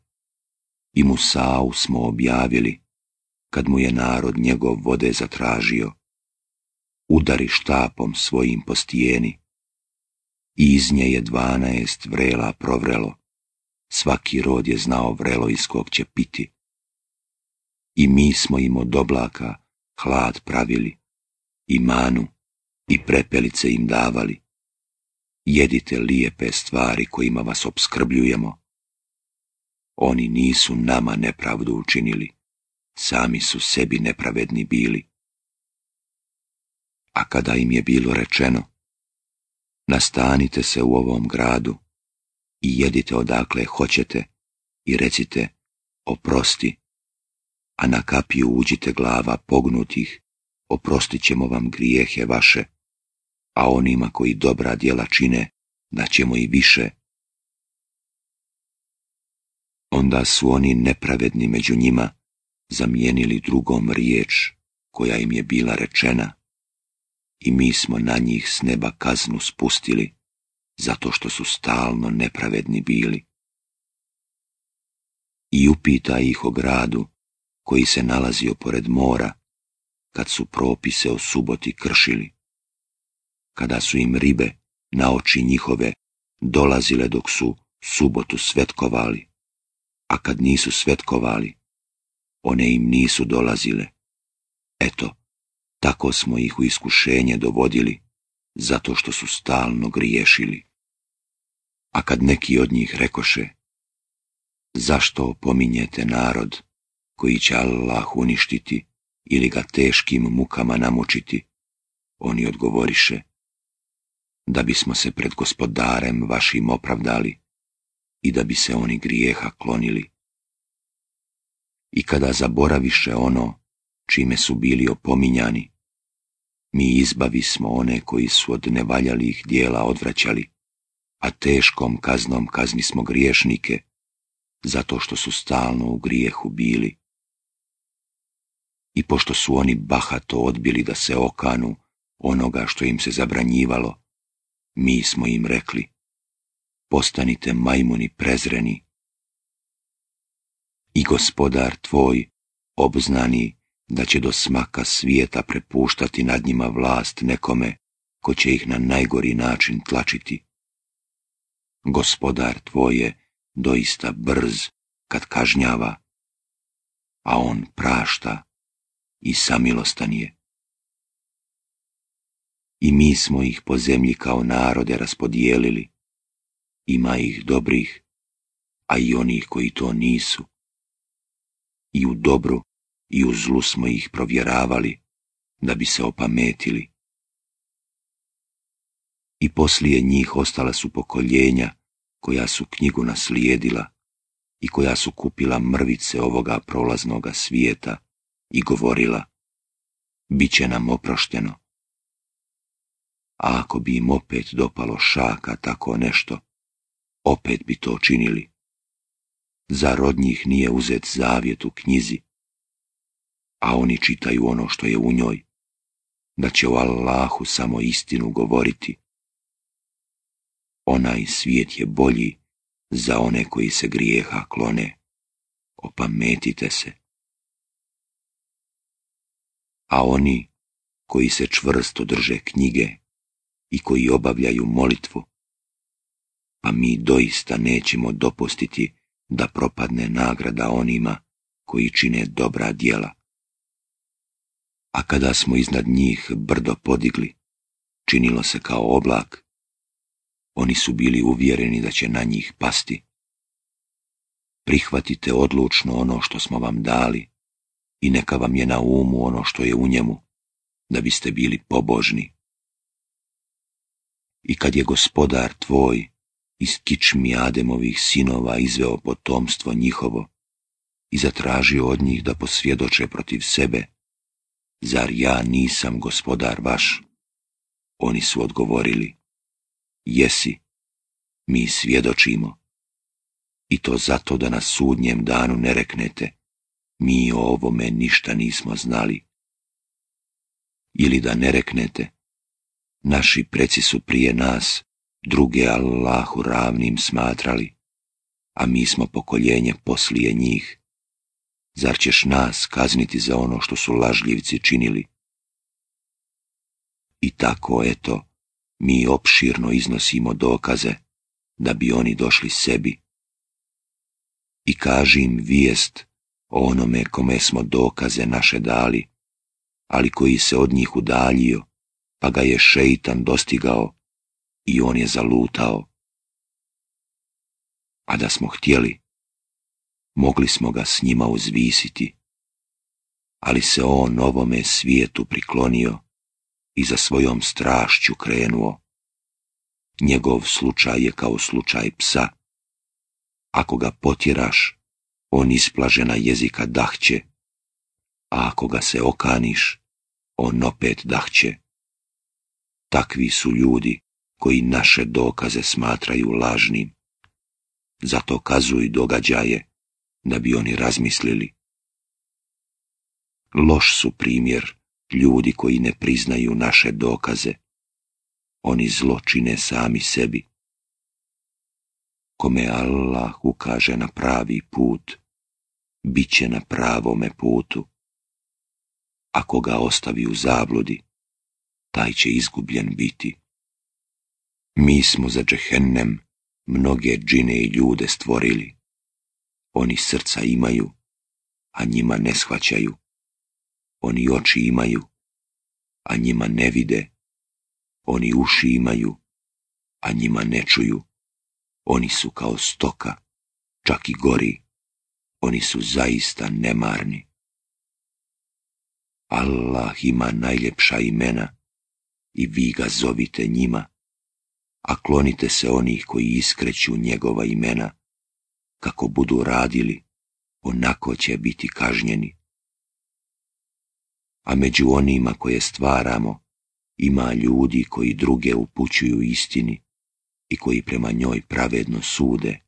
I Musau smo objavili, kad mu je narod njegov vode zatražio. Udari štapom svojim po stijeni. I iz nje je dvanaest vrela provrelo. Svaki rod je znao vrelo iz kog će piti. I mi smo im od oblaka hlad pravili, i manu, i prepelice im davali jedite lijepe stvari kojima vas obskrbljujemo. Oni nisu nama nepravdu učinili, sami su sebi nepravedni bili. A kada im je bilo rečeno, nastanite se u ovom gradu i jedite odakle hoćete i recite, oprosti, a na kapiju uđite glava pognutih, oprostit ćemo vam grijehe vaše a onima koji dobra djela čine, ćemo i više. Onda su oni nepravedni među njima zamijenili drugom riječ koja im je bila rečena i mi smo na njih s neba kaznu spustili zato što su stalno nepravedni bili. I upita ih o gradu koji se nalazio pored mora kad su propise o suboti kršili kada su im ribe na oči njihove dolazile dok su subotu svetkovali, a kad nisu svetkovali, one im nisu dolazile. Eto, tako smo ih u iskušenje dovodili, zato što su stalno griješili. A kad neki od njih rekoše, zašto opominjete narod koji će Allah uništiti ili ga teškim mukama namučiti, oni odgovoriše, da bismo se pred gospodarem vašim opravdali i da bi se oni grijeha klonili. I kada zaboraviše ono čime su bili opominjani, mi izbavi smo one koji su od nevaljalih dijela odvraćali, a teškom kaznom kazni smo griješnike, zato što su stalno u grijehu bili. I pošto su oni bahato odbili da se okanu onoga što im se zabranjivalo, mi smo im rekli, postanite majmuni prezreni. I gospodar tvoj, obznani da će do smaka svijeta prepuštati nad njima vlast nekome ko će ih na najgori način tlačiti. Gospodar tvoj je doista brz kad kažnjava, a on prašta i samilostan je i mi smo ih po zemlji kao narode raspodijelili. Ima ih dobrih, a i onih koji to nisu. I u dobru i u zlu smo ih provjeravali, da bi se opametili. I poslije njih ostala su pokoljenja, koja su knjigu naslijedila i koja su kupila mrvice ovoga prolaznoga svijeta i govorila, bit će nam oprošteno a ako bi im opet dopalo šaka tako nešto, opet bi to činili. Zar od njih nije uzet zavjet u knjizi? A oni čitaju ono što je u njoj, da će o Allahu samo istinu govoriti. Onaj svijet je bolji za one koji se grijeha klone. Opametite se. A oni koji se čvrsto drže knjige, i koji obavljaju molitvu, pa mi doista nećemo dopustiti da propadne nagrada onima koji čine dobra djela. A kada smo iznad njih brdo podigli, činilo se kao oblak, oni su bili uvjereni da će na njih pasti. Prihvatite odlučno ono što smo vam dali i neka vam je na umu ono što je u njemu, da biste bili pobožni i kad je gospodar tvoj iz kičmi Ademovih sinova izveo potomstvo njihovo i zatražio od njih da posvjedoče protiv sebe, zar ja nisam gospodar vaš? Oni su odgovorili, jesi, mi svjedočimo. I to zato da na sudnjem danu ne reknete, mi o ovome ništa nismo znali. Ili da ne reknete, naši preci su prije nas druge Allahu ravnim smatrali, a mi smo pokoljenje poslije njih. Zar ćeš nas kazniti za ono što su lažljivci činili? I tako, eto, mi opširno iznosimo dokaze da bi oni došli sebi. I kaži im vijest o onome kome smo dokaze naše dali, ali koji se od njih udaljio pa ga je šeitan dostigao i on je zalutao. A da smo htjeli, mogli smo ga s njima uzvisiti, ali se on ovome svijetu priklonio i za svojom strašću krenuo. Njegov slučaj je kao slučaj psa. Ako ga potjeraš, on isplažena jezika dahće, a ako ga se okaniš, on opet dahće. Takvi su ljudi koji naše dokaze smatraju lažnim. Zato kazuju događaje da bi oni razmislili. Loš su primjer ljudi koji ne priznaju naše dokaze. Oni zločine sami sebi. Kome Allah ukaže na pravi put, bit će na pravome putu. Ako ga ostavi u zabludi, taj će izgubljen biti. Mi smo za džehennem mnoge džine i ljude stvorili. Oni srca imaju, a njima ne shvaćaju. Oni oči imaju, a njima ne vide. Oni uši imaju, a njima ne čuju. Oni su kao stoka, čak i gori. Oni su zaista nemarni. Allah ima najljepša imena i vi ga zovite njima, a klonite se onih koji iskreću njegova imena, kako budu radili, onako će biti kažnjeni. A među onima koje stvaramo, ima ljudi koji druge upućuju istini i koji prema njoj pravedno sude.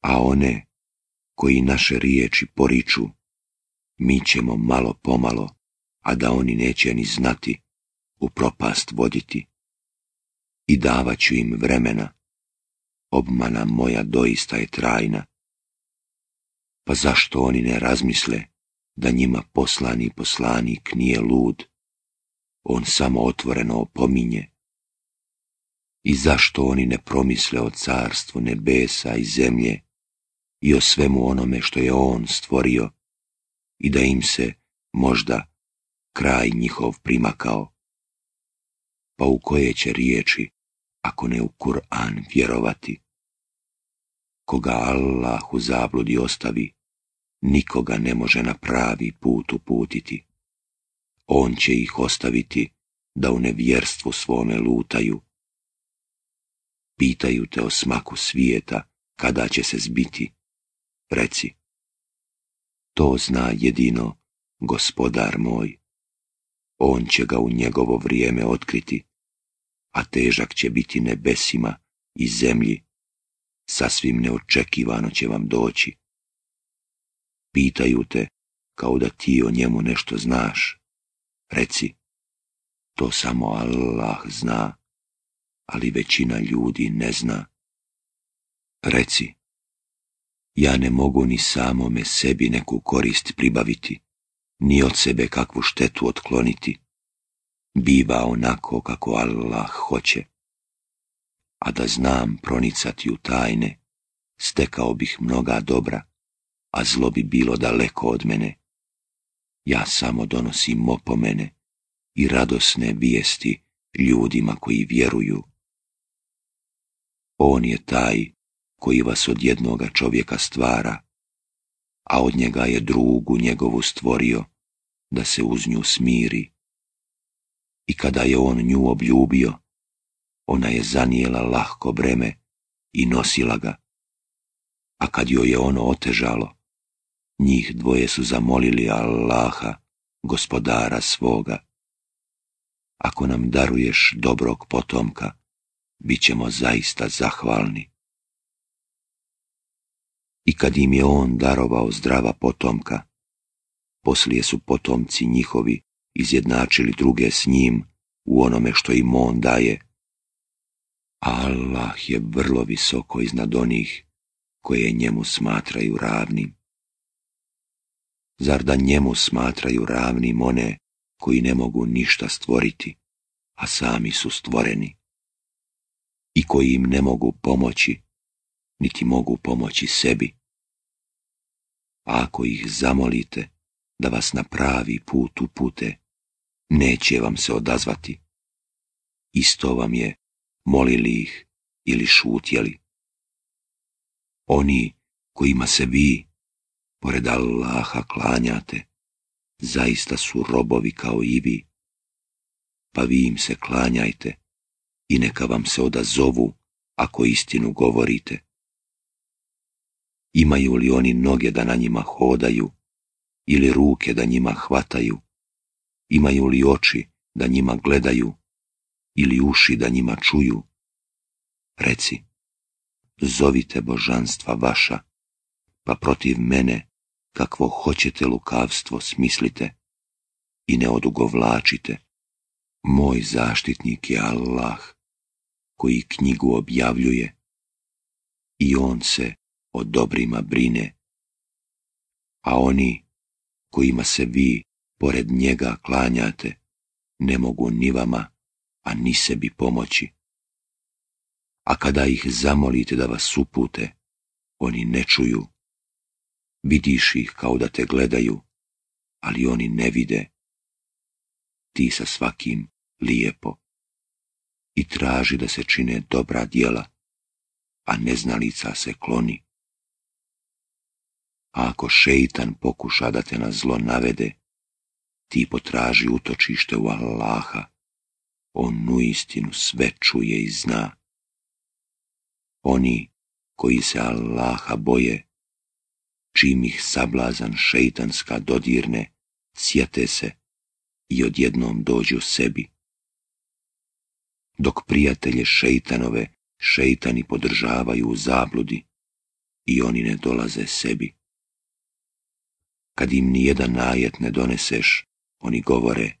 A one koji naše riječi poriču, mi ćemo malo pomalo, a da oni neće ni znati u propast voditi i davat ću im vremena. Obmana moja doista je trajna. Pa zašto oni ne razmisle da njima poslani poslanik nije lud? On samo otvoreno opominje. I zašto oni ne promisle o carstvu nebesa i zemlje i o svemu onome što je on stvorio i da im se možda kraj njihov primakao? pa u koje će riječi, ako ne u Kur'an, vjerovati? Koga Allah u zabludi ostavi, nikoga ne može na pravi put uputiti. On će ih ostaviti da u nevjerstvu svome lutaju. Pitaju te o smaku svijeta, kada će se zbiti. Reci, to zna jedino gospodar moj on će ga u njegovo vrijeme otkriti, a težak će biti nebesima i zemlji. Sasvim neočekivano će vam doći. Pitaju te kao da ti o njemu nešto znaš. Reci, to samo Allah zna, ali većina ljudi ne zna. Reci, ja ne mogu ni samome sebi neku korist pribaviti ni od sebe kakvu štetu otkloniti, biva onako kako Allah hoće. A da znam pronicati u tajne, stekao bih mnoga dobra, a zlo bi bilo daleko od mene. Ja samo donosim opomene i radosne vijesti ljudima koji vjeruju. On je taj koji vas od jednoga čovjeka stvara, a od njega je drugu njegovu stvorio da se uz nju smiri. I kada je on nju obljubio, ona je zanijela lahko breme i nosila ga. A kad joj je ono otežalo, njih dvoje su zamolili Allaha, gospodara svoga. Ako nam daruješ dobrog potomka, bit ćemo zaista zahvalni. I kad im je on darovao zdrava potomka, poslije su potomci njihovi izjednačili druge s njim u onome što im on daje. Allah je vrlo visoko iznad onih koje njemu smatraju ravnim. Zar da njemu smatraju ravnim one koji ne mogu ništa stvoriti, a sami su stvoreni, i koji im ne mogu pomoći, niti mogu pomoći sebi. Ako ih zamolite, da vas na pravi put upute, neće vam se odazvati. Isto vam je, molili ih ili šutjeli. Oni kojima se vi, pored Allaha, klanjate, zaista su robovi kao i vi, pa vi im se klanjajte i neka vam se odazovu ako istinu govorite. Imaju li oni noge da na njima hodaju ili ruke da njima hvataju? Imaju li oči da njima gledaju ili uši da njima čuju? Reci, zovite božanstva vaša, pa protiv mene kakvo hoćete lukavstvo smislite i ne odugovlačite. Moj zaštitnik je Allah, koji knjigu objavljuje i on se o dobrima brine. A oni kojima se vi pored njega klanjate, ne mogu ni vama, a ni sebi pomoći. A kada ih zamolite da vas upute, oni ne čuju. Vidiš ih kao da te gledaju, ali oni ne vide. Ti sa svakim lijepo. I traži da se čine dobra djela, a neznalica se kloni ako šeitan pokuša da te na zlo navede, ti potraži utočište u Allaha. On u istinu sve čuje i zna. Oni koji se Allaha boje, čim ih sablazan šeitanska dodirne, sjete se i odjednom dođu sebi. Dok prijatelje šeitanove šeitani podržavaju u zabludi i oni ne dolaze sebi. Kad im nijedan najet ne doneseš, oni govore,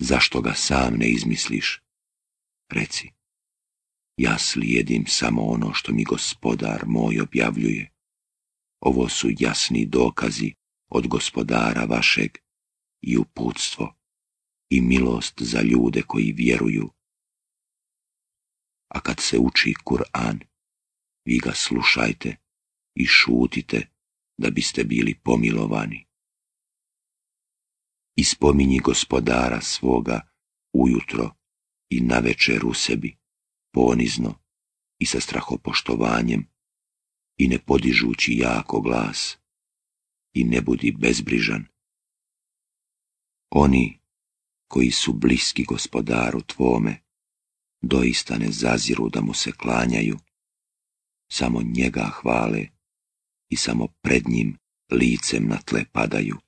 zašto ga sam ne izmisliš? Reci, ja slijedim samo ono što mi gospodar moj objavljuje. Ovo su jasni dokazi od gospodara vašeg i uputstvo i milost za ljude koji vjeruju. A kad se uči Kur'an, vi ga slušajte i šutite da biste bili pomilovani. Ispominji gospodara svoga ujutro i na večer u sebi, ponizno i sa strahopoštovanjem i ne podižući jako glas i ne budi bezbrižan. Oni koji su bliski gospodaru tvome, doista ne zaziru da mu se klanjaju, samo njega hvale i samo pred njim licem na tle padaju.